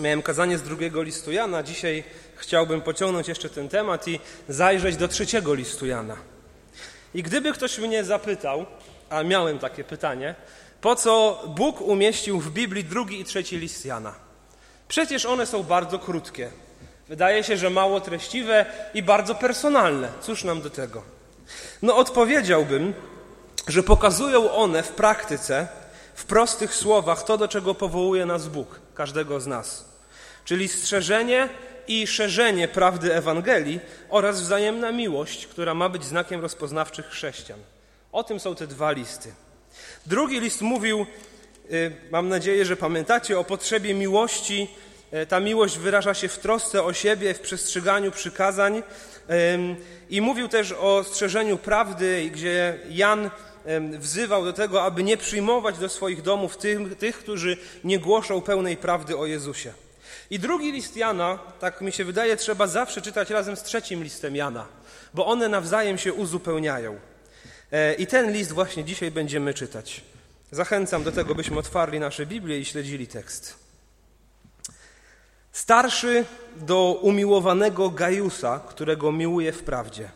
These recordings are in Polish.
Miałem kazanie z drugiego listu Jana. Dzisiaj chciałbym pociągnąć jeszcze ten temat i zajrzeć do trzeciego listu Jana. I gdyby ktoś mnie zapytał, a miałem takie pytanie, po co Bóg umieścił w Biblii drugi i trzeci list Jana? Przecież one są bardzo krótkie. Wydaje się, że mało treściwe i bardzo personalne. Cóż nam do tego? No, odpowiedziałbym, że pokazują one w praktyce, w prostych słowach, to, do czego powołuje nas Bóg, każdego z nas. Czyli strzeżenie i szerzenie prawdy Ewangelii oraz wzajemna miłość, która ma być znakiem rozpoznawczych chrześcijan. O tym są te dwa listy. Drugi list mówił, y, mam nadzieję, że pamiętacie, o potrzebie miłości. Y, ta miłość wyraża się w trosce o siebie, w przestrzeganiu przykazań. I mówił też o strzeżeniu prawdy, gdzie Jan wzywał do tego, aby nie przyjmować do swoich domów tych, tych, którzy nie głoszą pełnej prawdy o Jezusie. I drugi list Jana, tak mi się wydaje, trzeba zawsze czytać razem z trzecim listem Jana, bo one nawzajem się uzupełniają. E, I ten list właśnie dzisiaj będziemy czytać. Zachęcam do tego, byśmy otwarli nasze Biblię i śledzili tekst. Starszy do umiłowanego Gajusa, którego miłuje w prawdzie.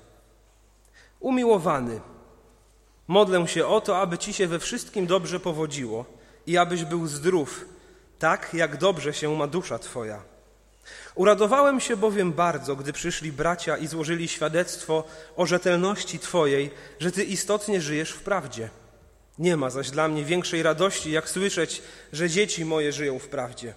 Umiłowany, modlę się o to, aby ci się we wszystkim dobrze powodziło i abyś był zdrów, tak jak dobrze się ma dusza Twoja. Uradowałem się bowiem bardzo, gdy przyszli bracia i złożyli świadectwo o rzetelności Twojej, że Ty istotnie żyjesz w prawdzie. Nie ma zaś dla mnie większej radości, jak słyszeć, że dzieci moje żyją w prawdzie.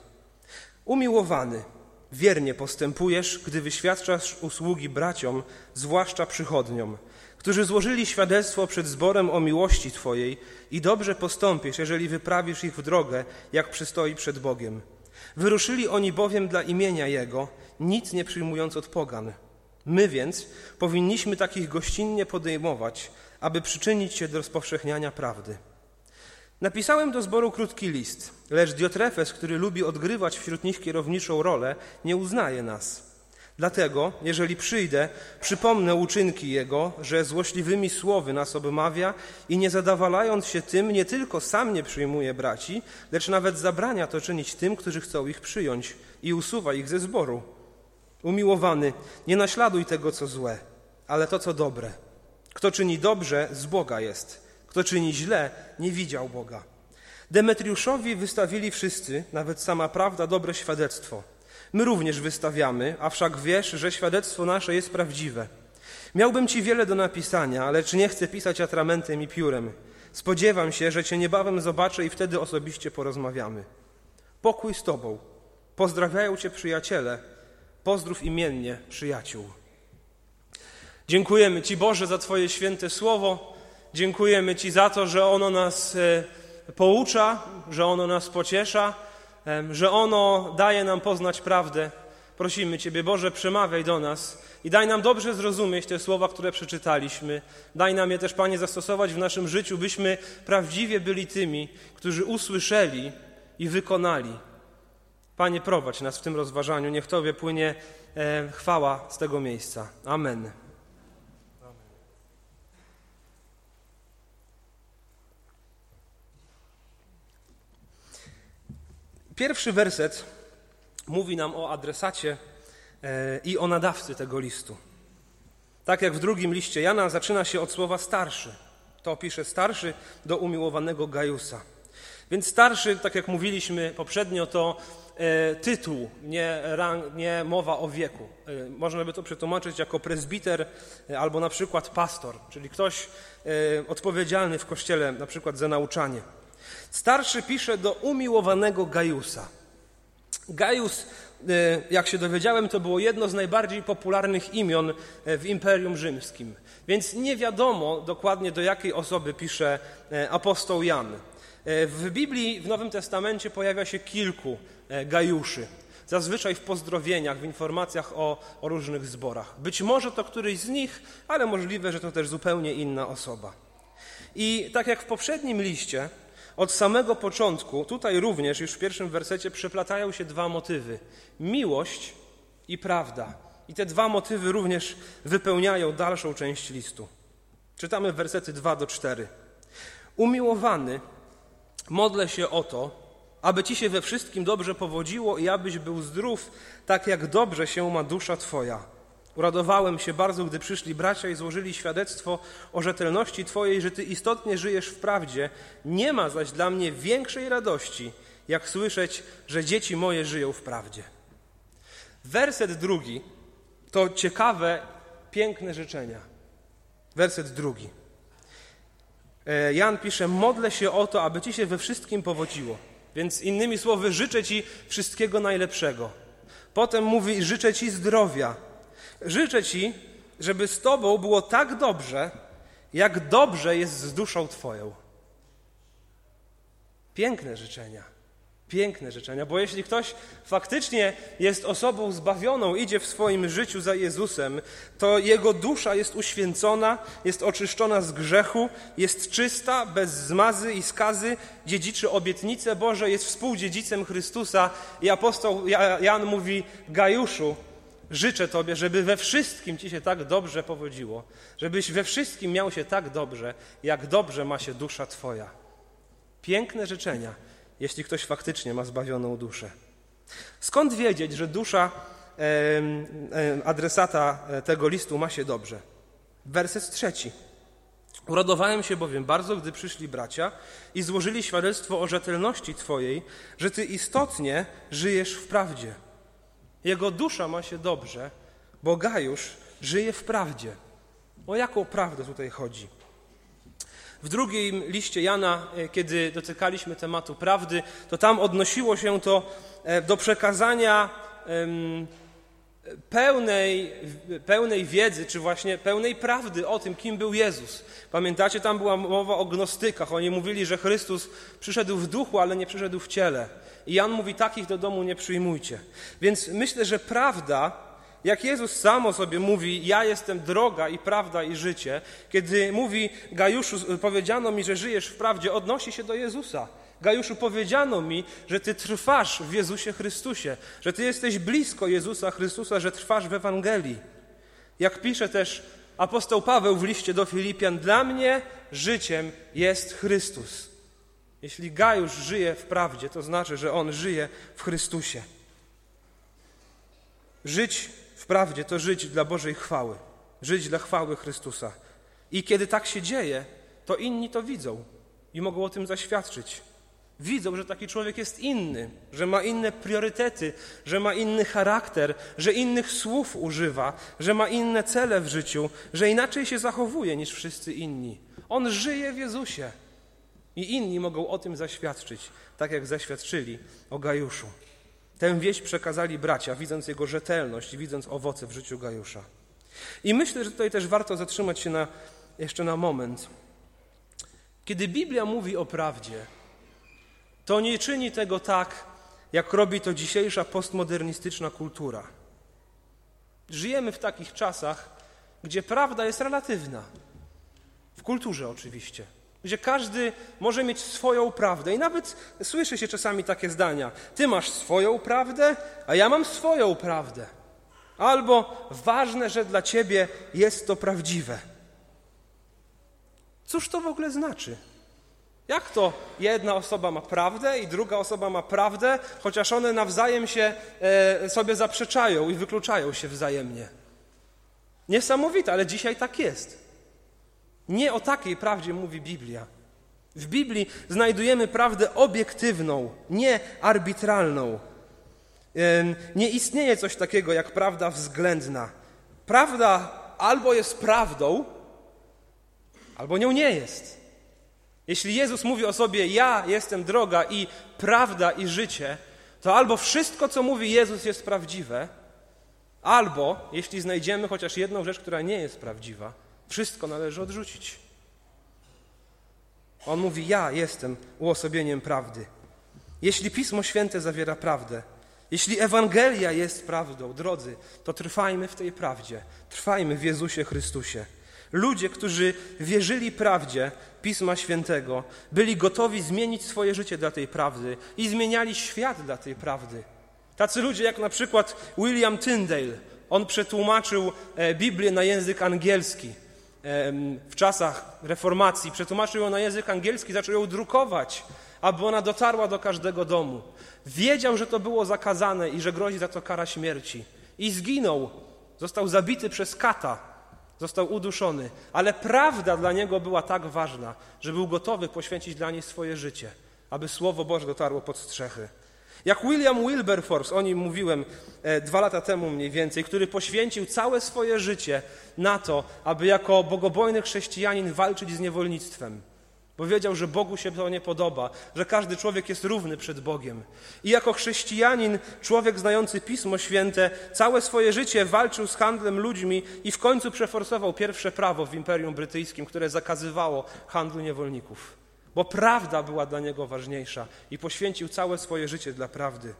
Umiłowany, wiernie postępujesz, gdy wyświadczasz usługi braciom, zwłaszcza przychodniom, którzy złożyli świadectwo przed zborem o miłości Twojej i dobrze postąpisz, jeżeli wyprawisz ich w drogę, jak przystoi przed Bogiem. Wyruszyli oni bowiem dla imienia Jego, nic nie przyjmując od pogan. My więc powinniśmy takich gościnnie podejmować, aby przyczynić się do rozpowszechniania prawdy. Napisałem do zboru krótki list, lecz Diotrefes, który lubi odgrywać wśród nich kierowniczą rolę, nie uznaje nas. Dlatego, jeżeli przyjdę, przypomnę uczynki Jego, że złośliwymi słowy nas obmawia i nie zadawalając się tym, nie tylko sam nie przyjmuje braci, lecz nawet zabrania to czynić tym, którzy chcą ich przyjąć i usuwa ich ze zboru. Umiłowany, nie naśladuj tego, co złe, ale to, co dobre. Kto czyni dobrze, z Boga jest. Kto czyni źle, nie widział Boga. Demetriuszowi wystawili wszyscy, nawet sama prawda, dobre świadectwo – My również wystawiamy, a wszak wiesz, że świadectwo nasze jest prawdziwe. Miałbym ci wiele do napisania, lecz nie chcę pisać atramentem i piórem. Spodziewam się, że cię niebawem zobaczę i wtedy osobiście porozmawiamy. Pokój z tobą. Pozdrawiają cię przyjaciele. Pozdrów imiennie przyjaciół. Dziękujemy Ci, Boże, za Twoje święte słowo. Dziękujemy Ci za to, że ono nas e, poucza, że ono nas pociesza że ono daje nam poznać prawdę. Prosimy Ciebie, Boże, przemawiaj do nas i daj nam dobrze zrozumieć te słowa, które przeczytaliśmy. Daj nam je też, Panie, zastosować w naszym życiu, byśmy prawdziwie byli tymi, którzy usłyszeli i wykonali. Panie, prowadź nas w tym rozważaniu. Niech Tobie płynie chwała z tego miejsca. Amen. Pierwszy werset mówi nam o adresacie e, i o nadawcy tego listu. Tak jak w drugim liście Jana zaczyna się od słowa starszy. To pisze starszy do umiłowanego Gajusa. Więc starszy, tak jak mówiliśmy poprzednio, to e, tytuł, nie, rang, nie mowa o wieku. E, można by to przetłumaczyć jako prezbiter albo na przykład pastor, czyli ktoś odpowiedzialny w kościele na przykład za nauczanie. Starszy pisze do umiłowanego Gajusa. Gajus, e, jak się dowiedziałem, to było jedno z najbardziej popularnych imion e, w Imperium Rzymskim. Więc nie wiadomo dokładnie do jakiej osoby pisze e, apostoł Jan. W Biblii w Nowym Testamencie pojawia się kilku Gajuszy. Zazwyczaj w pozdrowieniach, w informacjach o, o różnych zborach. Być może to któryś z nich, ale możliwe, że to też zupełnie inna osoba. I tak jak w poprzednim liście, od samego początku, tutaj również już w pierwszym wersecie przeplatają się dwa motywy: miłość i prawda. I te dwa motywy również wypełniają dalszą część listu. Czytamy wersety 2 do 4. Umiłowany, modlę się o to, aby ci się we wszystkim dobrze powodziło i abyś był zdrów, tak jak dobrze się ma dusza Twoja. Uradowałem się bardzo, gdy przyszli bracia i złożyli świadectwo o rzetelności Twojej, że Ty istotnie żyjesz w prawdzie. Nie ma zaś dla mnie większej radości, jak słyszeć, że dzieci moje żyją w prawdzie. Werset drugi to ciekawe, piękne życzenia. Werset drugi. E, Jan pisze: Modlę się o to, aby Ci się we wszystkim powodziło. Więc innymi słowy, życzę Ci wszystkiego najlepszego. Potem mówi: Życzę Ci zdrowia. Życzę Ci, żeby z Tobą było tak dobrze, jak dobrze jest z duszą Twoją. Piękne życzenia. Piękne życzenia, bo jeśli ktoś faktycznie jest osobą zbawioną, idzie w swoim życiu za Jezusem, to jego dusza jest uświęcona, jest oczyszczona z grzechu, jest czysta, bez zmazy i skazy, dziedziczy obietnice Boże, jest współdziedzicem Chrystusa. I apostoł Jan mówi Gajuszu, życzę Tobie, żeby we wszystkim Ci się tak dobrze powodziło, żebyś we wszystkim miał się tak dobrze, jak dobrze ma się dusza Twoja. Piękne życzenia jeśli ktoś faktycznie ma zbawioną duszę. Skąd wiedzieć, że dusza adresata e, tego listu ma się dobrze? Werset trzeci. Uradowałem się bowiem bardzo, gdy przyszli bracia i złożyli świadectwo o rzetelności Twojej, że Ty istotnie żyjesz w prawdzie. Jego dusza ma się dobrze, bo Gajusz żyje w prawdzie. O jaką prawdę tutaj chodzi? W drugim liście Jana, e, kiedy dotykaliśmy tematu prawdy, to tam odnosiło się to e, do przekazania pełnej, pełnej wiedzy, czy właśnie pełnej prawdy o tym, kim był Jezus. Pamiętacie, tam była mowa o gnostykach. Oni mówili, że Chrystus przyszedł w duchu, ale nie przyszedł w ciele. I Jan mówi, takich do domu nie przyjmujcie. Więc myślę, że prawda jak Jezus sam o sobie mówi, ja jestem droga i prawda i życie, kiedy mówi Gajuszu, powiedziano mi, że żyjesz w prawdzie, odnosi się do Jezusa. Gajuszu, powiedziano mi, że Ty trwasz w Jezusie Chrystusie, że Ty jesteś blisko Jezusa Chrystusa, że trwasz w Ewangelii. Jak pisze też apostoł Paweł w liście do Filipian, dla mnie życiem jest Chrystus. Jeśli Gajusz żyje w prawdzie, to znaczy, że on żyje w Chrystusie. Żyć w prawdzie to żyć dla Bożej chwały, żyć dla chwały Chrystusa. I kiedy tak się dzieje, to inni to widzą i mogą o tym zaświadczyć. Widzą, że taki człowiek jest inny, że ma inne priorytety, że ma inny charakter, że innych słów używa, że ma inne cele w życiu, że inaczej się zachowuje niż wszyscy inni. On żyje w Jezusie. I inni mogą o tym zaświadczyć, tak jak zaświadczyli o Gajuszu. Tę wieść przekazali bracia, widząc jego rzetelność, widząc owoce w życiu Gajusza. I myślę, że tutaj też warto zatrzymać się na, jeszcze na moment. Kiedy Biblia mówi o prawdzie, to nie czyni tego tak, jak robi to dzisiejsza postmodernistyczna kultura. Żyjemy w takich czasach, gdzie prawda jest relatywna. W kulturze oczywiście gdzie każdy może mieć swoją prawdę. I nawet słyszy się czasami takie zdania: Ty masz swoją prawdę, a ja mam swoją prawdę. Albo ważne, że dla ciebie jest to prawdziwe. Cóż to w ogóle znaczy? Jak to jedna osoba ma prawdę i druga osoba ma prawdę, chociaż one nawzajem się e, sobie zaprzeczają i wykluczają się wzajemnie? Niesamowite, ale dzisiaj tak jest. Nie o takiej prawdzie mówi Biblia. W Biblii znajdujemy prawdę obiektywną, nie arbitralną. Nie istnieje coś takiego jak prawda względna. Prawda albo jest prawdą, albo nią nie jest. Jeśli Jezus mówi o sobie: Ja jestem droga i prawda i życie, to albo wszystko, co mówi Jezus, jest prawdziwe, albo jeśli znajdziemy chociaż jedną rzecz, która nie jest prawdziwa, wszystko należy odrzucić. On mówi: Ja jestem uosobieniem prawdy. Jeśli Pismo Święte zawiera prawdę, jeśli Ewangelia jest prawdą, drodzy, to trwajmy w tej prawdzie, trwajmy w Jezusie Chrystusie. Ludzie, którzy wierzyli prawdzie Pisma Świętego, byli gotowi zmienić swoje życie dla tej prawdy i zmieniali świat dla tej prawdy. Tacy ludzie jak na przykład William Tyndale, on przetłumaczył e, Biblię na język angielski w czasach reformacji, przetłumaczył ją na język angielski, zaczął ją drukować, aby ona dotarła do każdego domu. Wiedział, że to było zakazane i że grozi za to kara śmierci. I zginął. Został zabity przez kata. Został uduszony. Ale prawda dla niego była tak ważna, że był gotowy poświęcić dla niej swoje życie, aby Słowo Boże dotarło pod strzechy. Jak William Wilberforce, o nim mówiłem e, dwa lata temu mniej więcej, który poświęcił całe swoje życie na to, aby jako bogobojny chrześcijanin walczyć z niewolnictwem. Bo wiedział, że Bogu się to nie podoba, że każdy człowiek jest równy przed Bogiem. I jako chrześcijanin, człowiek znający Pismo Święte, całe swoje życie walczył z handlem ludźmi i w końcu przeforsował pierwsze prawo w Imperium Brytyjskim, które zakazywało handlu niewolników bo prawda była dla niego ważniejsza i poświęcił całe swoje życie dla prawdy.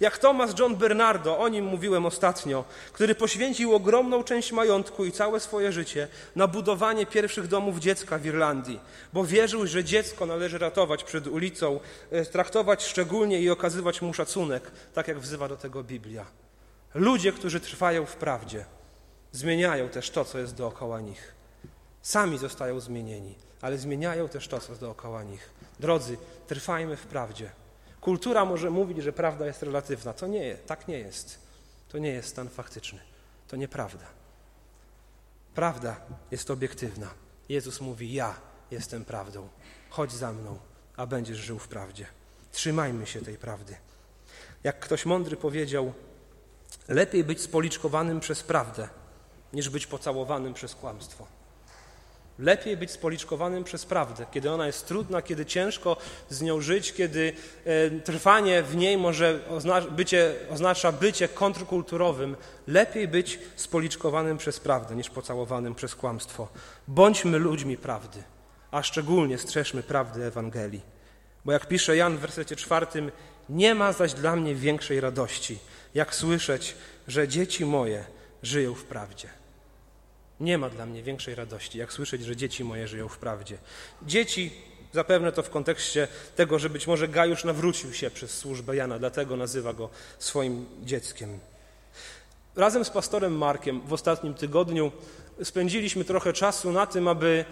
Jak Thomas John Bernardo, o nim mówiłem ostatnio, który poświęcił ogromną część majątku i całe swoje życie na budowanie pierwszych domów dziecka w Irlandii, bo wierzył, że dziecko należy ratować przed ulicą, e, traktować szczególnie i okazywać mu szacunek, tak jak wzywa do tego Biblia. Ludzie, którzy trwają w prawdzie, zmieniają też to, co jest dookoła nich. Sami zostają zmienieni ale zmieniają też to, co dookoła nich. Drodzy, trwajmy w prawdzie. Kultura może mówić, że prawda jest relatywna. To nie jest, tak nie jest. To nie jest stan faktyczny. To nieprawda. Prawda jest obiektywna. Jezus mówi: Ja jestem prawdą. Chodź za mną, a będziesz żył w prawdzie. Trzymajmy się tej prawdy. Jak ktoś mądry powiedział, lepiej być spoliczkowanym przez prawdę, niż być pocałowanym przez kłamstwo. Lepiej być spoliczkowanym przez prawdę, kiedy ona jest trudna, kiedy ciężko z nią żyć, kiedy e, trwanie w niej może bycie, oznacza bycie kontrkulturowym. Lepiej być spoliczkowanym przez prawdę, niż pocałowanym przez kłamstwo. Bądźmy ludźmi prawdy, a szczególnie strzeżmy prawdy Ewangelii. Bo jak pisze Jan w wersecie czwartym, nie ma zaś dla mnie większej radości, jak słyszeć, że dzieci moje żyją w prawdzie. Nie ma dla mnie większej radości, jak słyszeć, że dzieci moje żyją w prawdzie. Dzieci, zapewne to w kontekście tego, że być może Gajusz nawrócił się przez służbę Jana, dlatego nazywa go swoim dzieckiem. Razem z pastorem Markiem w ostatnim tygodniu spędziliśmy trochę czasu na tym, aby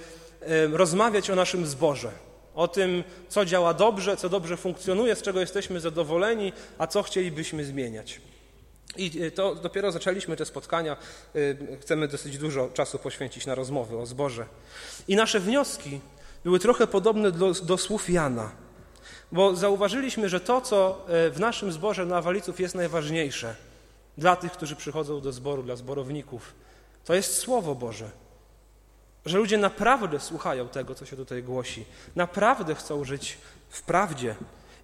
rozmawiać o naszym zborze, o tym, co działa dobrze, co dobrze funkcjonuje, z czego jesteśmy zadowoleni, a co chcielibyśmy zmieniać. I e, to dopiero zaczęliśmy te spotkania. E, chcemy dosyć dużo czasu poświęcić na rozmowy o zborze. I nasze wnioski były trochę podobne do, do słów Jana, bo zauważyliśmy, że to, co e, w naszym zborze na Waliców jest najważniejsze dla tych, którzy przychodzą do zboru, dla zborowników, to jest Słowo Boże. Że ludzie naprawdę słuchają tego, co się tutaj głosi, naprawdę chcą żyć w prawdzie,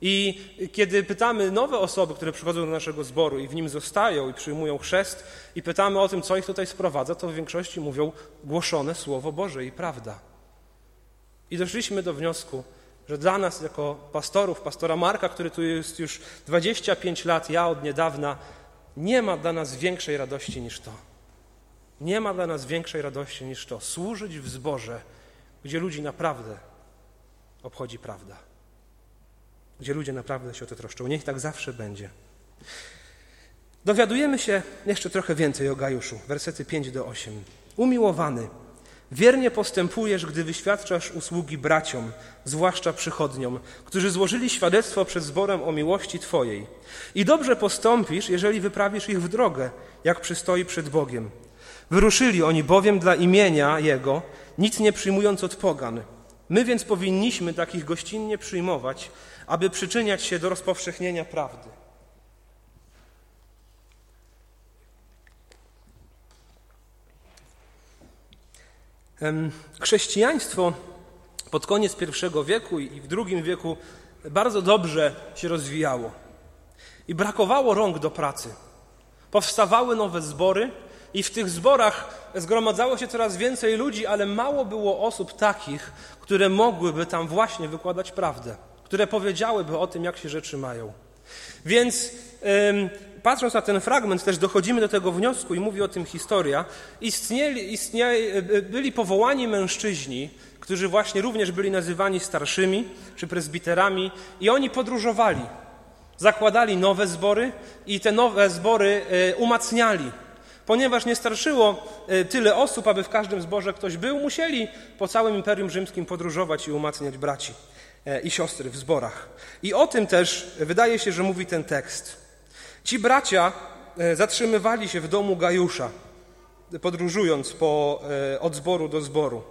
i kiedy pytamy nowe osoby, które przychodzą do naszego zboru i w nim zostają i przyjmują chrzest, i pytamy o tym, co ich tutaj sprowadza, to w większości mówią głoszone Słowo Boże i prawda. I doszliśmy do wniosku, że dla nas, jako pastorów, pastora Marka, który tu jest już 25 lat, ja od niedawna, nie ma dla nas większej radości niż to. Nie ma dla nas większej radości niż to. Służyć w zborze, gdzie ludzi naprawdę obchodzi prawda gdzie ludzie naprawdę się o to troszczą. Niech tak zawsze będzie. Dowiadujemy się jeszcze trochę więcej o Gajuszu, wersety 5 do 8. Umiłowany, wiernie postępujesz, gdy wyświadczasz usługi braciom, zwłaszcza przychodniom, którzy złożyli świadectwo przed zborem o miłości Twojej. I dobrze postąpisz, jeżeli wyprawisz ich w drogę, jak przystoi przed Bogiem. Wyruszyli oni bowiem dla imienia Jego, nic nie przyjmując od pogan. My więc powinniśmy takich gościnnie przyjmować, aby przyczyniać się do rozpowszechnienia prawdy. Chrześcijaństwo pod koniec I wieku i w II wieku bardzo dobrze się rozwijało. I brakowało rąk do pracy. Powstawały nowe zbory, i w tych zborach zgromadzało się coraz więcej ludzi, ale mało było osób takich, które mogłyby tam właśnie wykładać prawdę które powiedziałyby o tym, jak się rzeczy mają. Więc patrząc na ten fragment, też dochodzimy do tego wniosku i mówi o tym historia. Istnieli, istnieli, e, byli powołani mężczyźni, którzy właśnie również byli nazywani starszymi czy prezbiterami, i oni podróżowali. Zakładali nowe zbory i te nowe zbory e, umacniali. Ponieważ nie starszyło e, tyle osób, aby w każdym zborze ktoś był, musieli po całym Imperium Rzymskim podróżować i umacniać braci. E, i siostry w zborach. I o tym też wydaje się, że mówi ten tekst. Ci bracia e, zatrzymywali się w domu Gajusza, podróżując po, e, od zboru do zboru.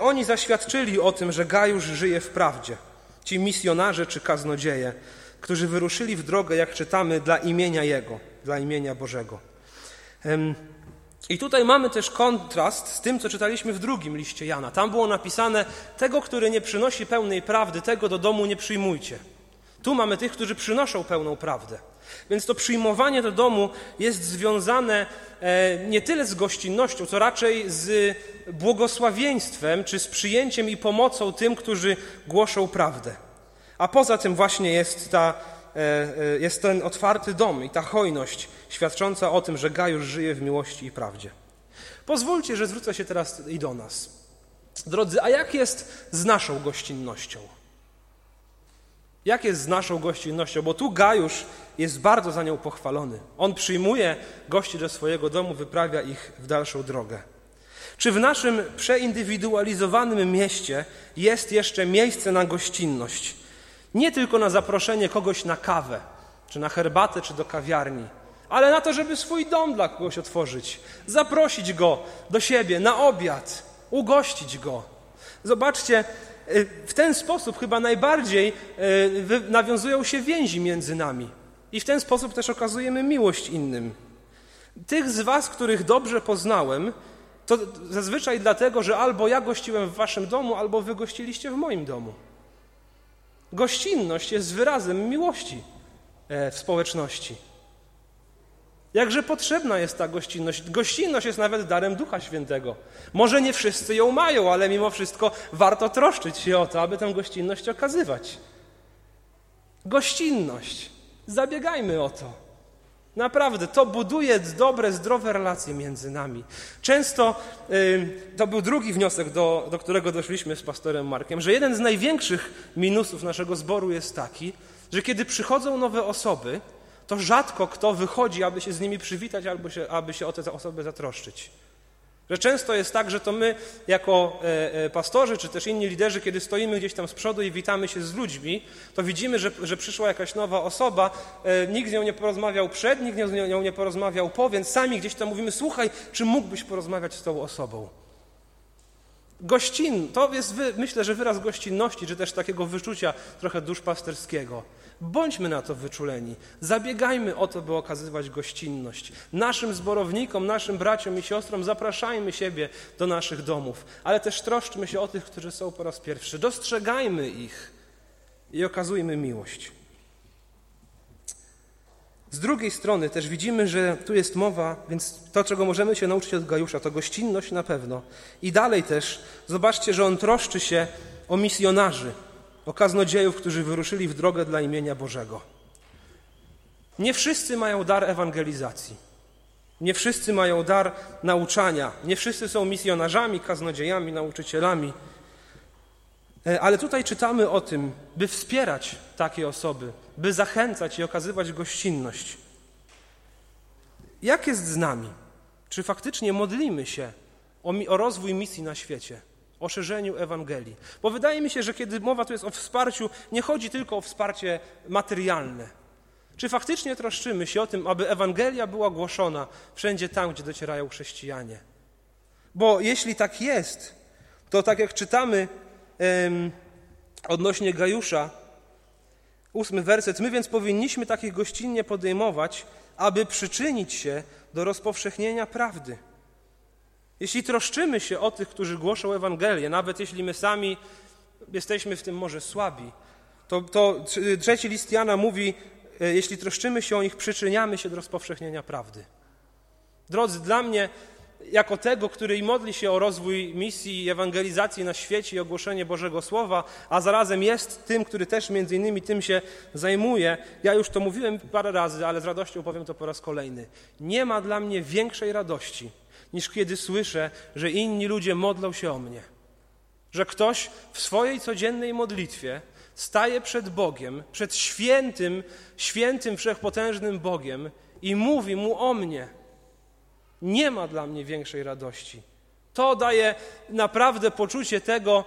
Oni zaświadczyli o tym, że Gajusz żyje w prawdzie. Ci misjonarze czy kaznodzieje, którzy wyruszyli w drogę, jak czytamy, dla imienia Jego, dla imienia Bożego. I tutaj mamy też kontrast z tym, co czytaliśmy w drugim liście Jana. Tam było napisane: Tego, który nie przynosi pełnej prawdy, tego do domu nie przyjmujcie. Tu mamy tych, którzy przynoszą pełną prawdę. Więc to przyjmowanie do domu jest związane e, nie tyle z gościnnością, co raczej z błogosławieństwem, czy z przyjęciem i pomocą tym, którzy głoszą prawdę. A poza tym właśnie jest, ta, jest ten otwarty dom i ta hojność świadcząca o tym, że Gajusz żyje w miłości i prawdzie. Pozwólcie, że zwrócę się teraz i do nas. Drodzy, a jak jest z naszą gościnnością? Jak jest z naszą gościnnością? Bo tu Gajusz jest bardzo za nią pochwalony. On przyjmuje gości do swojego domu, wyprawia ich w dalszą drogę. Czy w naszym przeindywidualizowanym mieście jest jeszcze miejsce na gościnność? Nie tylko na zaproszenie kogoś na kawę, czy na herbatę, czy do kawiarni, ale na to, żeby swój dom dla kogoś otworzyć, zaprosić go do siebie na obiad, ugościć go. Zobaczcie, y, w ten sposób chyba najbardziej y, nawiązują się więzi między nami i w ten sposób też okazujemy miłość innym. Tych z Was, których dobrze poznałem, to zazwyczaj dlatego, że albo ja gościłem w Waszym domu, albo Wy gościliście w moim domu. Gościnność jest wyrazem miłości e, w społeczności. Jakże potrzebna jest ta gościnność. Gościnność jest nawet darem Ducha Świętego. Może nie wszyscy ją mają, ale mimo wszystko warto troszczyć się o to, aby tę gościnność okazywać. Gościnność. Zabiegajmy o to. Naprawdę, to buduje dobre, zdrowe relacje między nami. Często yy, to był drugi wniosek, do, do którego doszliśmy z pastorem Markiem, że jeden z największych minusów naszego zboru jest taki, że kiedy przychodzą nowe osoby, to rzadko kto wychodzi, aby się z nimi przywitać albo się, aby się o te osoby zatroszczyć. Że często jest tak, że to my, jako e, e, pastorzy, czy też inni liderzy, kiedy stoimy gdzieś tam z przodu i witamy się z ludźmi, to widzimy, że, że przyszła jakaś nowa osoba, e, nikt z nią nie porozmawiał przed, nikt z nią nie porozmawiał po, więc sami gdzieś tam mówimy: Słuchaj, czy mógłbyś porozmawiać z tą osobą? Gościn, to jest, myślę, że wyraz gościnności, czy też takiego wyczucia trochę duszpasterskiego. Bądźmy na to wyczuleni. Zabiegajmy o to, by okazywać gościnność. Naszym zborownikom, naszym braciom i siostrom zapraszajmy siebie do naszych domów, ale też troszczmy się o tych, którzy są po raz pierwszy. Dostrzegajmy ich i okazujmy miłość. Z drugiej strony też widzimy, że tu jest mowa, więc to, czego możemy się nauczyć od Gajusza, to gościnność na pewno. I dalej też zobaczcie, że on troszczy się o misjonarzy, o kaznodziejów, którzy wyruszyli w drogę dla imienia Bożego. Nie wszyscy mają dar ewangelizacji. Nie wszyscy mają dar nauczania. Nie wszyscy są misjonarzami, kaznodziejami, nauczycielami. E, ale tutaj czytamy o tym, by wspierać takie osoby, by zachęcać i okazywać gościnność. Jak jest z nami? Czy faktycznie modlimy się o, o rozwój misji na świecie? o szerzeniu Ewangelii. Bo wydaje mi się, że kiedy mowa tu jest o wsparciu, nie chodzi tylko o wsparcie materialne. Czy faktycznie troszczymy się o tym, aby Ewangelia była głoszona wszędzie tam, gdzie docierają chrześcijanie? Bo jeśli tak jest, to tak jak czytamy odnośnie Gajusza, ósmy werset, my więc powinniśmy takich gościnnie podejmować, aby przyczynić się do rozpowszechnienia prawdy. Jeśli troszczymy się o tych, którzy głoszą Ewangelię, nawet jeśli my sami jesteśmy w tym może słabi, to, to trzeci list Jana mówi, e, jeśli troszczymy się o nich, przyczyniamy się do rozpowszechnienia prawdy. Drodzy, dla mnie, jako tego, który modli się o rozwój misji i ewangelizacji na świecie i ogłoszenie Bożego Słowa, a zarazem jest tym, który też między innymi tym się zajmuje, ja już to mówiłem parę razy, ale z radością powiem to po raz kolejny. Nie ma dla mnie większej radości, niż kiedy słyszę, że inni ludzie modlą się o mnie. Że ktoś w swojej codziennej modlitwie staje przed Bogiem, przed świętym, świętym, wszechpotężnym Bogiem i mówi mu o mnie. Nie ma dla mnie większej radości. To daje naprawdę poczucie tego,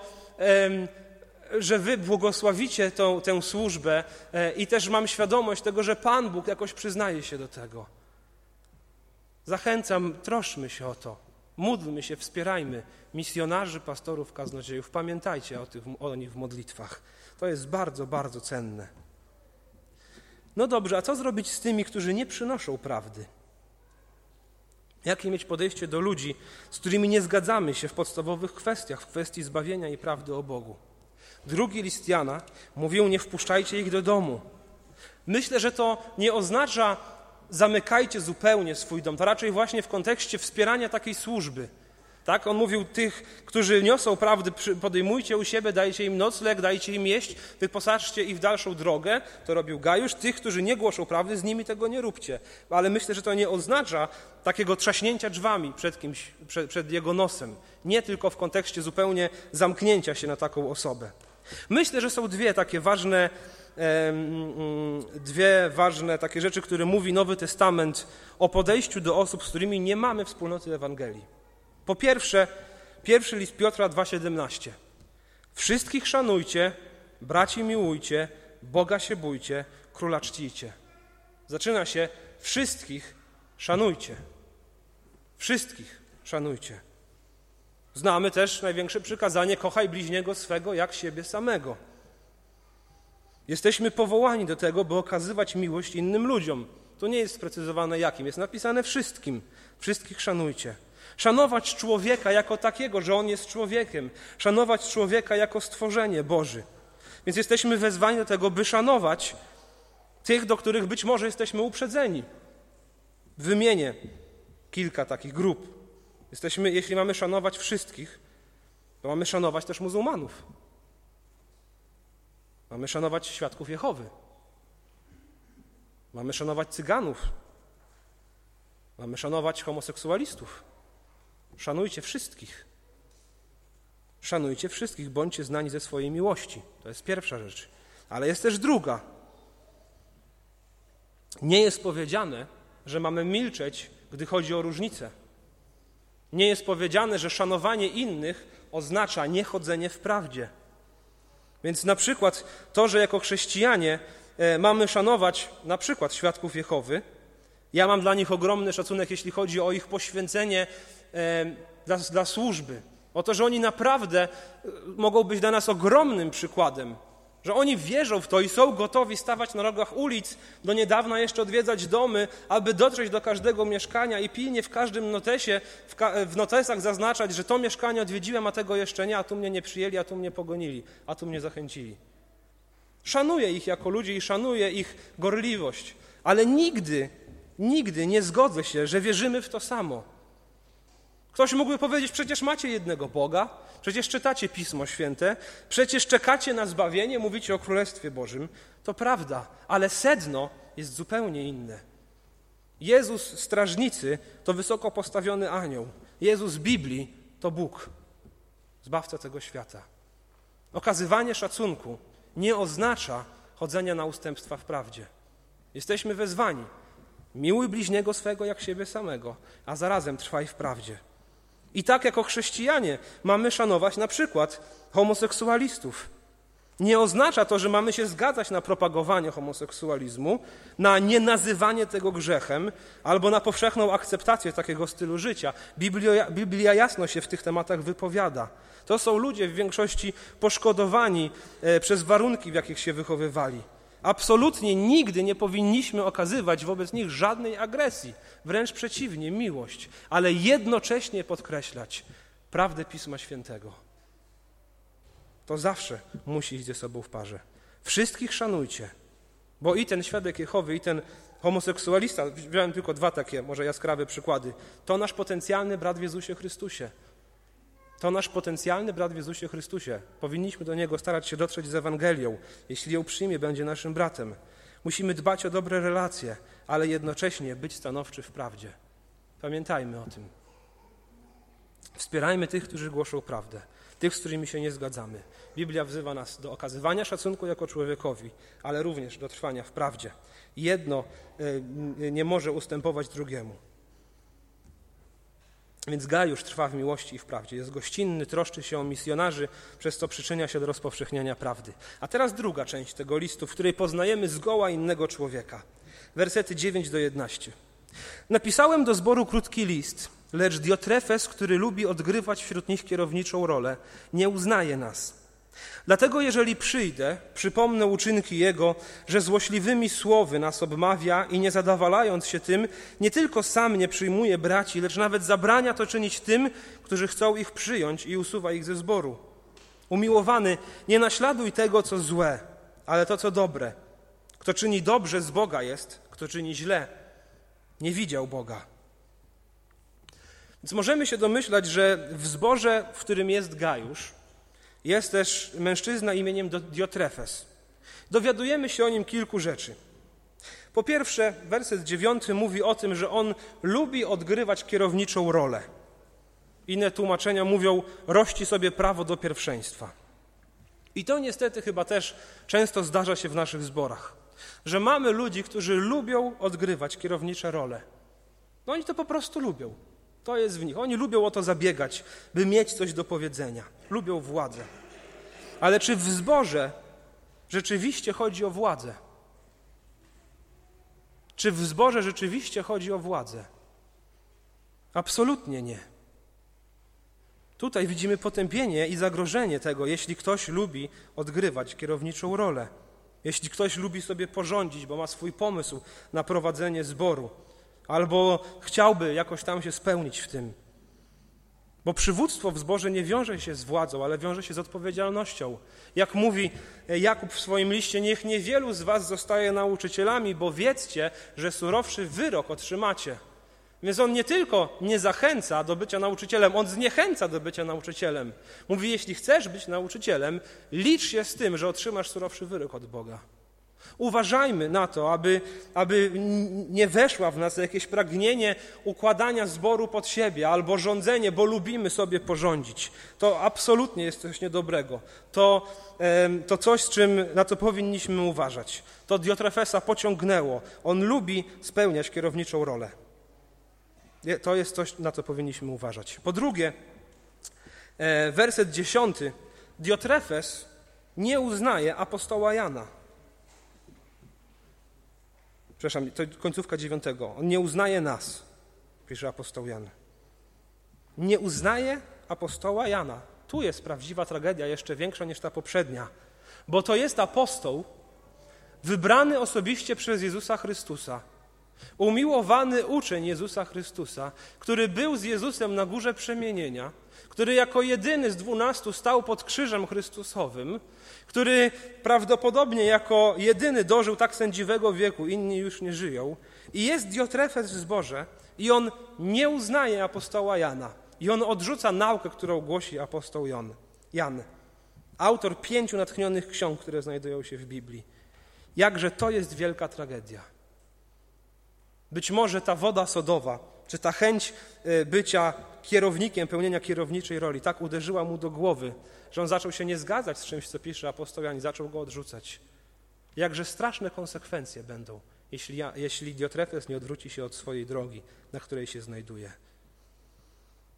że wy błogosławicie tą, tę służbę e, i też mam świadomość tego, że Pan Bóg jakoś przyznaje się do tego. Zachęcam, troszmy się o to. Módlmy się, wspierajmy misjonarzy, pastorów, kaznodziejów. Pamiętajcie o, tych, o nich w modlitwach. To jest bardzo, bardzo cenne. No dobrze, a co zrobić z tymi, którzy nie przynoszą prawdy? Jakie mieć podejście do ludzi, z którymi nie zgadzamy się w podstawowych kwestiach, w kwestii zbawienia i prawdy o Bogu? Drugi list Jana mówił: Nie wpuszczajcie ich do domu. Myślę, że to nie oznacza zamykajcie zupełnie swój dom. To raczej właśnie w kontekście wspierania takiej służby. Tak? On mówił tych, którzy niosą prawdy, podejmujcie u siebie, dajcie im nocleg, dajcie im jeść, wyposażcie ich w dalszą drogę. To robił Gajusz. Tych, którzy nie głoszą prawdy, z nimi tego nie róbcie. Ale myślę, że to nie oznacza takiego trzaśnięcia drzwami przed kimś, przed, przed jego nosem. Nie tylko w kontekście zupełnie zamknięcia się na taką osobę. Myślę, że są dwie takie ważne Mm, dwie ważne takie rzeczy, które mówi Nowy Testament o podejściu do osób, z którymi nie mamy wspólnoty Ewangelii. Po pierwsze, pierwszy list Piotra 2,17. Wszystkich szanujcie, braci miłujcie, Boga się bójcie, króla czcijcie. Zaczyna się wszystkich szanujcie. Wszystkich szanujcie. Znamy też największe przykazanie: kochaj bliźniego swego jak siebie samego. Jesteśmy powołani do tego, by okazywać miłość innym ludziom. To nie jest sprecyzowane jakim, jest napisane wszystkim. Wszystkich szanujcie. Szanować człowieka jako takiego, że on jest człowiekiem. Szanować człowieka jako stworzenie Boży. Więc jesteśmy wezwani do tego, by szanować tych, do których być może jesteśmy uprzedzeni. Wymienię kilka takich grup. Jesteśmy, jeśli mamy szanować wszystkich, to mamy szanować też muzułmanów. Mamy szanować świadków Jehowy. Mamy szanować cyganów. Mamy szanować homoseksualistów. Szanujcie wszystkich. Szanujcie wszystkich, bądźcie znani ze swojej miłości. To jest pierwsza rzecz. Ale jest też druga. Nie jest powiedziane, że mamy milczeć, gdy chodzi o różnice. Nie jest powiedziane, że szanowanie innych oznacza niechodzenie w prawdzie. Więc na przykład to, że jako chrześcijanie e, mamy szanować na przykład świadków Jehowy, ja mam dla nich ogromny szacunek, jeśli chodzi o ich poświęcenie dla, dla służby, o to, że oni naprawdę e, mogą być dla nas ogromnym przykładem że oni wierzą w to i są gotowi stawać na rogach ulic, do niedawna jeszcze odwiedzać domy, aby dotrzeć do każdego mieszkania i pilnie w każdym notesie, w, ka w notesach zaznaczać, że to mieszkanie odwiedziłem, a tego jeszcze nie, a tu mnie nie przyjęli, a tu mnie pogonili, a tu mnie zachęcili. Szanuję ich jako ludzi i szanuję ich gorliwość, ale nigdy, nigdy nie zgodzę się, że wierzymy w to samo. Ktoś mógłby powiedzieć, przecież macie jednego Boga, przecież czytacie Pismo Święte, przecież czekacie na zbawienie, mówicie o Królestwie Bożym. To prawda, ale sedno jest zupełnie inne. Jezus strażnicy to wysoko postawiony anioł. Jezus Biblii to Bóg, zbawca tego świata. Okazywanie szacunku nie oznacza chodzenia na ustępstwa w prawdzie. Jesteśmy wezwani. Miłuj bliźniego swego jak siebie samego, a zarazem trwaj w prawdzie. I tak jako chrześcijanie mamy szanować na przykład homoseksualistów. Nie oznacza to, że mamy się zgadzać na propagowanie homoseksualizmu, na nienazywanie tego grzechem albo na powszechną akceptację takiego stylu życia. Biblia, Biblia jasno się w tych tematach wypowiada. To są ludzie w większości poszkodowani e, przez warunki, w jakich się wychowywali. Absolutnie nigdy nie powinniśmy okazywać wobec nich żadnej agresji, wręcz przeciwnie, miłość, ale jednocześnie podkreślać prawdę Pisma Świętego. To zawsze musi iść ze sobą w parze. Wszystkich szanujcie, bo i ten świadek Jehowy, i ten homoseksualista, wziąłem tylko dwa takie może jaskrawe przykłady, to nasz potencjalny brat w Jezusie Chrystusie. To nasz potencjalny brat w Jezusie Chrystusie. Powinniśmy do niego starać się dotrzeć z Ewangelią. Jeśli ją przyjmie, będzie naszym bratem. Musimy dbać o dobre relacje, ale jednocześnie być stanowczy w prawdzie. Pamiętajmy o tym. Wspierajmy tych, którzy głoszą prawdę, tych, z którymi się nie zgadzamy. Biblia wzywa nas do okazywania szacunku jako człowiekowi, ale również do trwania w prawdzie. Jedno e, nie może ustępować drugiemu. Więc Gajusz trwa w miłości i w prawdzie. Jest gościnny, troszczy się o misjonarzy, przez co przyczynia się do rozpowszechniania prawdy. A teraz druga część tego listu, w której poznajemy zgoła innego człowieka. Wersety 9 do 11. Napisałem do zboru krótki list, lecz Diotrefes, który lubi odgrywać wśród nich kierowniczą rolę, nie uznaje nas. Dlatego, jeżeli przyjdę, przypomnę uczynki Jego, że złośliwymi słowy nas obmawia i nie zadawalając się tym, nie tylko sam nie przyjmuje braci, lecz nawet zabrania to czynić tym, którzy chcą ich przyjąć i usuwa ich ze zboru. Umiłowany, nie naśladuj tego, co złe, ale to, co dobre. Kto czyni dobrze, z Boga jest, kto czyni źle, nie widział Boga. Więc możemy się domyślać, że w zborze, w którym jest Gajusz, jest też mężczyzna imieniem Diotrefes. Dowiadujemy się o nim kilku rzeczy. Po pierwsze, werset dziewiąty mówi o tym, że on lubi odgrywać kierowniczą rolę. Inne tłumaczenia mówią, rości sobie prawo do pierwszeństwa. I to niestety chyba też często zdarza się w naszych zborach, że mamy ludzi, którzy lubią odgrywać kierownicze role. No oni to po prostu lubią. To jest w nich. Oni lubią o to zabiegać, by mieć coś do powiedzenia. Lubią władzę. Ale czy w zborze rzeczywiście chodzi o władzę? Czy w zborze rzeczywiście chodzi o władzę? Absolutnie nie. Tutaj widzimy potępienie i zagrożenie tego, jeśli ktoś lubi odgrywać kierowniczą rolę, jeśli ktoś lubi sobie porządzić, bo ma swój pomysł na prowadzenie zboru, albo chciałby jakoś tam się spełnić w tym. Bo przywództwo w zborze nie wiąże się z władzą, ale wiąże się z odpowiedzialnością. Jak mówi Jakub w swoim liście, niech niewielu z was zostaje nauczycielami, bo wiedzcie, że surowszy wyrok otrzymacie. Więc on nie tylko nie zachęca do bycia nauczycielem, on zniechęca do bycia nauczycielem. Mówi, jeśli chcesz być nauczycielem, licz się z tym, że otrzymasz surowszy wyrok od Boga. Uważajmy na to, aby, aby nie weszła w nas jakieś pragnienie układania zboru pod siebie albo rządzenie, bo lubimy sobie porządzić. To absolutnie jest coś niedobrego. To, to coś, czym, na co powinniśmy uważać. To Diotrefesa pociągnęło. On lubi spełniać kierowniczą rolę. To jest coś, na co powinniśmy uważać. Po drugie, e, werset dziesiąty. Diotrefes nie uznaje apostoła Jana. Przepraszam, to końcówka dziewiątego. On nie uznaje nas, pisze apostoł Jan. Nie uznaje apostoła Jana. Tu jest prawdziwa tragedia, jeszcze większa niż ta poprzednia, bo to jest apostoł wybrany osobiście przez Jezusa Chrystusa, umiłowany uczeń Jezusa Chrystusa, który był z Jezusem na górze przemienienia, który jako jedyny z dwunastu stał pod krzyżem Chrystusowym, który prawdopodobnie jako jedyny dożył tak sędziwego wieku, inni już nie żyją, i jest Diotrefes w zborze, i on nie uznaje apostoła Jana. I on odrzuca naukę, którą głosi apostoł Jan. Jan, autor pięciu natchnionych ksiąg, które znajdują się w Biblii. Jakże to jest wielka tragedia. Być może ta woda sodowa, czy ta chęć e, bycia kierownikiem, pełnienia kierowniczej roli tak uderzyła mu do głowy, że on zaczął się nie zgadzać z czymś, co pisze apostoł Jan i zaczął go odrzucać. Jakże straszne konsekwencje będą, jeśli, ja, jeśli Diotrefes nie odwróci się od swojej drogi, na której się znajduje.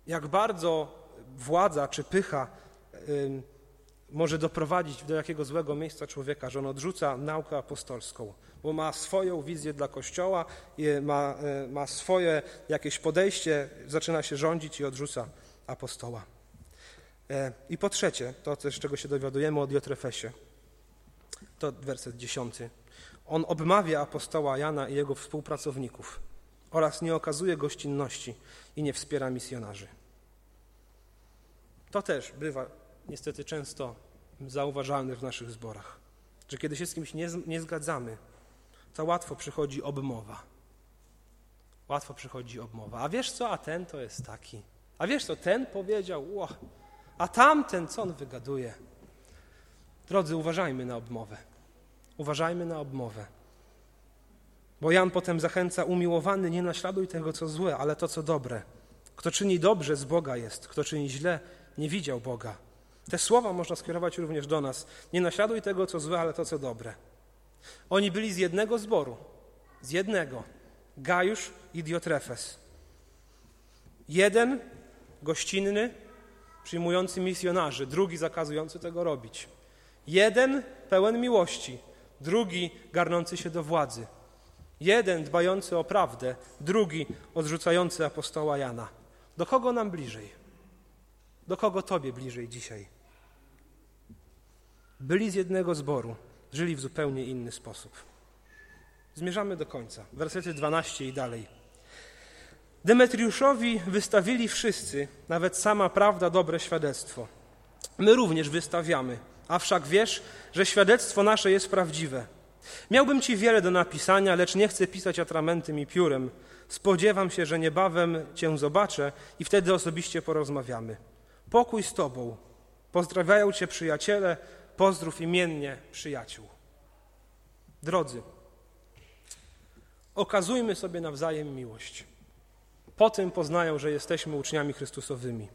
Jak bardzo władza czy pycha y, może doprowadzić do jakiego złego miejsca człowieka, że on odrzuca naukę apostolską, bo ma swoją wizję dla Kościoła, ma, y, ma swoje jakieś podejście, zaczyna się rządzić i odrzuca apostoła. E, I po trzecie, to też czego się dowiadujemy o Diotrefesie, to werset dziesiąty. On obmawia apostoła Jana i jego współpracowników oraz nie okazuje gościnności i nie wspiera misjonarzy. To też bywa niestety często zauważalne w naszych zborach, że kiedy się z kimś nie, nie zgadzamy, to łatwo przychodzi obmowa. Łatwo przychodzi obmowa. A wiesz co, a ten to jest taki. A wiesz co, ten powiedział, ło, a tamten, co on wygaduje? Drodzy, uważajmy na obmowę. Uważajmy na obmowę. Bo Jan potem zachęca umiłowany, nie naśladuj tego, co złe, ale to, co dobre. Kto czyni dobrze, z Boga jest. Kto czyni źle, nie widział Boga. Te słowa można skierować również do nas. Nie naśladuj tego, co złe, ale to, co dobre. Oni byli z jednego zboru. Z jednego. Gajusz i Diotrefes. Jeden gościnny, przyjmujący misjonarzy, drugi zakazujący tego robić. Jeden pełen miłości, drugi garnący się do władzy. Jeden dbający o prawdę, drugi odrzucający apostoła Jana. Do kogo nam bliżej? Do kogo Tobie bliżej dzisiaj? Byli z jednego zboru, żyli w zupełnie inny sposób. Zmierzamy do końca. Wersety 12 i dalej. Demetriuszowi wystawili wszyscy, nawet sama prawda, dobre świadectwo. My również wystawiamy, a wszak wiesz, że świadectwo nasze jest prawdziwe. Miałbym ci wiele do napisania, lecz nie chcę pisać atramentem i piórem. Spodziewam się, że niebawem cię zobaczę i wtedy osobiście porozmawiamy. Pokój z tobą. Pozdrawiają cię przyjaciele, pozdrów imiennie przyjaciół. Drodzy, okazujmy sobie nawzajem miłość. Po tym poznają, że jesteśmy uczniami Chrystusowymi.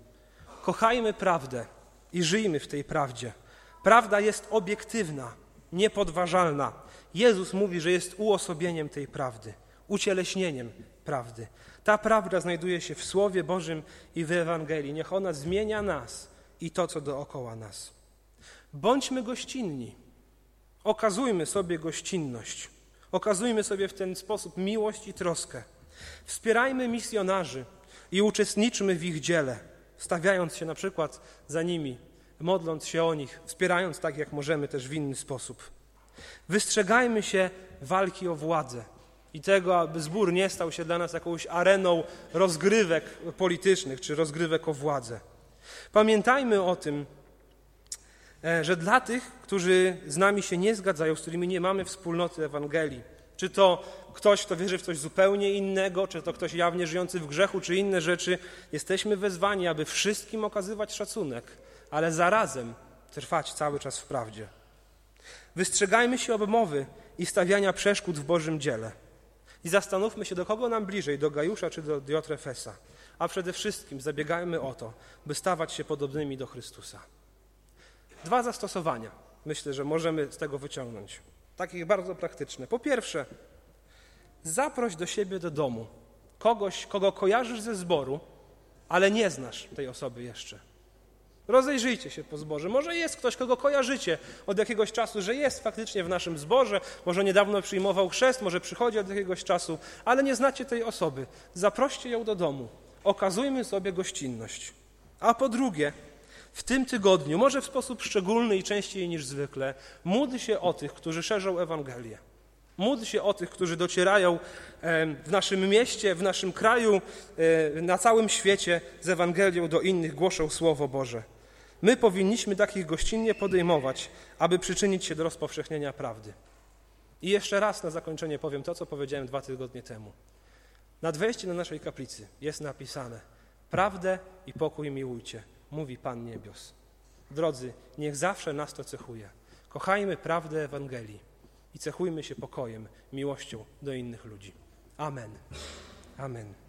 Kochajmy prawdę i żyjmy w tej prawdzie. Prawda jest obiektywna, niepodważalna. Jezus mówi, że jest uosobieniem tej prawdy, ucieleśnieniem prawdy. Ta prawda znajduje się w Słowie Bożym i w Ewangelii. Niech ona zmienia nas i to, co dookoła nas. Bądźmy gościnni. Okazujmy sobie gościnność. Okazujmy sobie w ten sposób miłość i troskę. Wspierajmy misjonarzy i uczestniczmy w ich dziele, stawiając się na przykład za nimi, modląc się o nich, wspierając tak, jak możemy też w inny sposób. Wystrzegajmy się walki o władzę i tego, aby zbór nie stał się dla nas jakąś areną rozgrywek politycznych czy rozgrywek o władzę. Pamiętajmy o tym, że dla tych, którzy z nami się nie zgadzają, z którymi nie mamy wspólnoty Ewangelii, czy to ktoś, kto wierzy w coś zupełnie innego, czy to ktoś jawnie żyjący w grzechu, czy inne rzeczy, jesteśmy wezwani, aby wszystkim okazywać szacunek, ale zarazem trwać cały czas w prawdzie. Wystrzegajmy się obmowy i stawiania przeszkód w Bożym dziele. I zastanówmy się, do kogo nam bliżej, do Gajusza czy do Diotrefesa. A przede wszystkim zabiegajmy o to, by stawać się podobnymi do Chrystusa. Dwa zastosowania myślę, że możemy z tego wyciągnąć. Takich bardzo praktyczne. Po pierwsze, zaproś do siebie do domu kogoś, kogo kojarzysz ze zboru, ale nie znasz tej osoby jeszcze. Rozejrzyjcie się po zborze. Może jest ktoś, kogo kojarzycie od jakiegoś czasu, że jest faktycznie w naszym zborze, może niedawno przyjmował chrzest, może przychodzi od jakiegoś czasu, ale nie znacie tej osoby. Zaproście ją do domu. Okazujmy sobie gościnność. A po drugie, w tym tygodniu, może w sposób szczególny i częściej niż zwykle, módl się o tych, którzy szerzą Ewangelię. Módl się o tych, którzy docierają w naszym mieście, w naszym kraju, na całym świecie z Ewangelią do innych, głoszą Słowo Boże. My powinniśmy takich gościnnie podejmować, aby przyczynić się do rozpowszechnienia prawdy. I jeszcze raz na zakończenie powiem to, co powiedziałem dwa tygodnie temu. Nad wejściem do naszej kaplicy jest napisane: Prawdę i pokój miłujcie, mówi Pan Niebios. Drodzy, niech zawsze nas to cechuje. Kochajmy prawdę Ewangelii i cechujmy się pokojem, miłością do innych ludzi. Amen. Amen.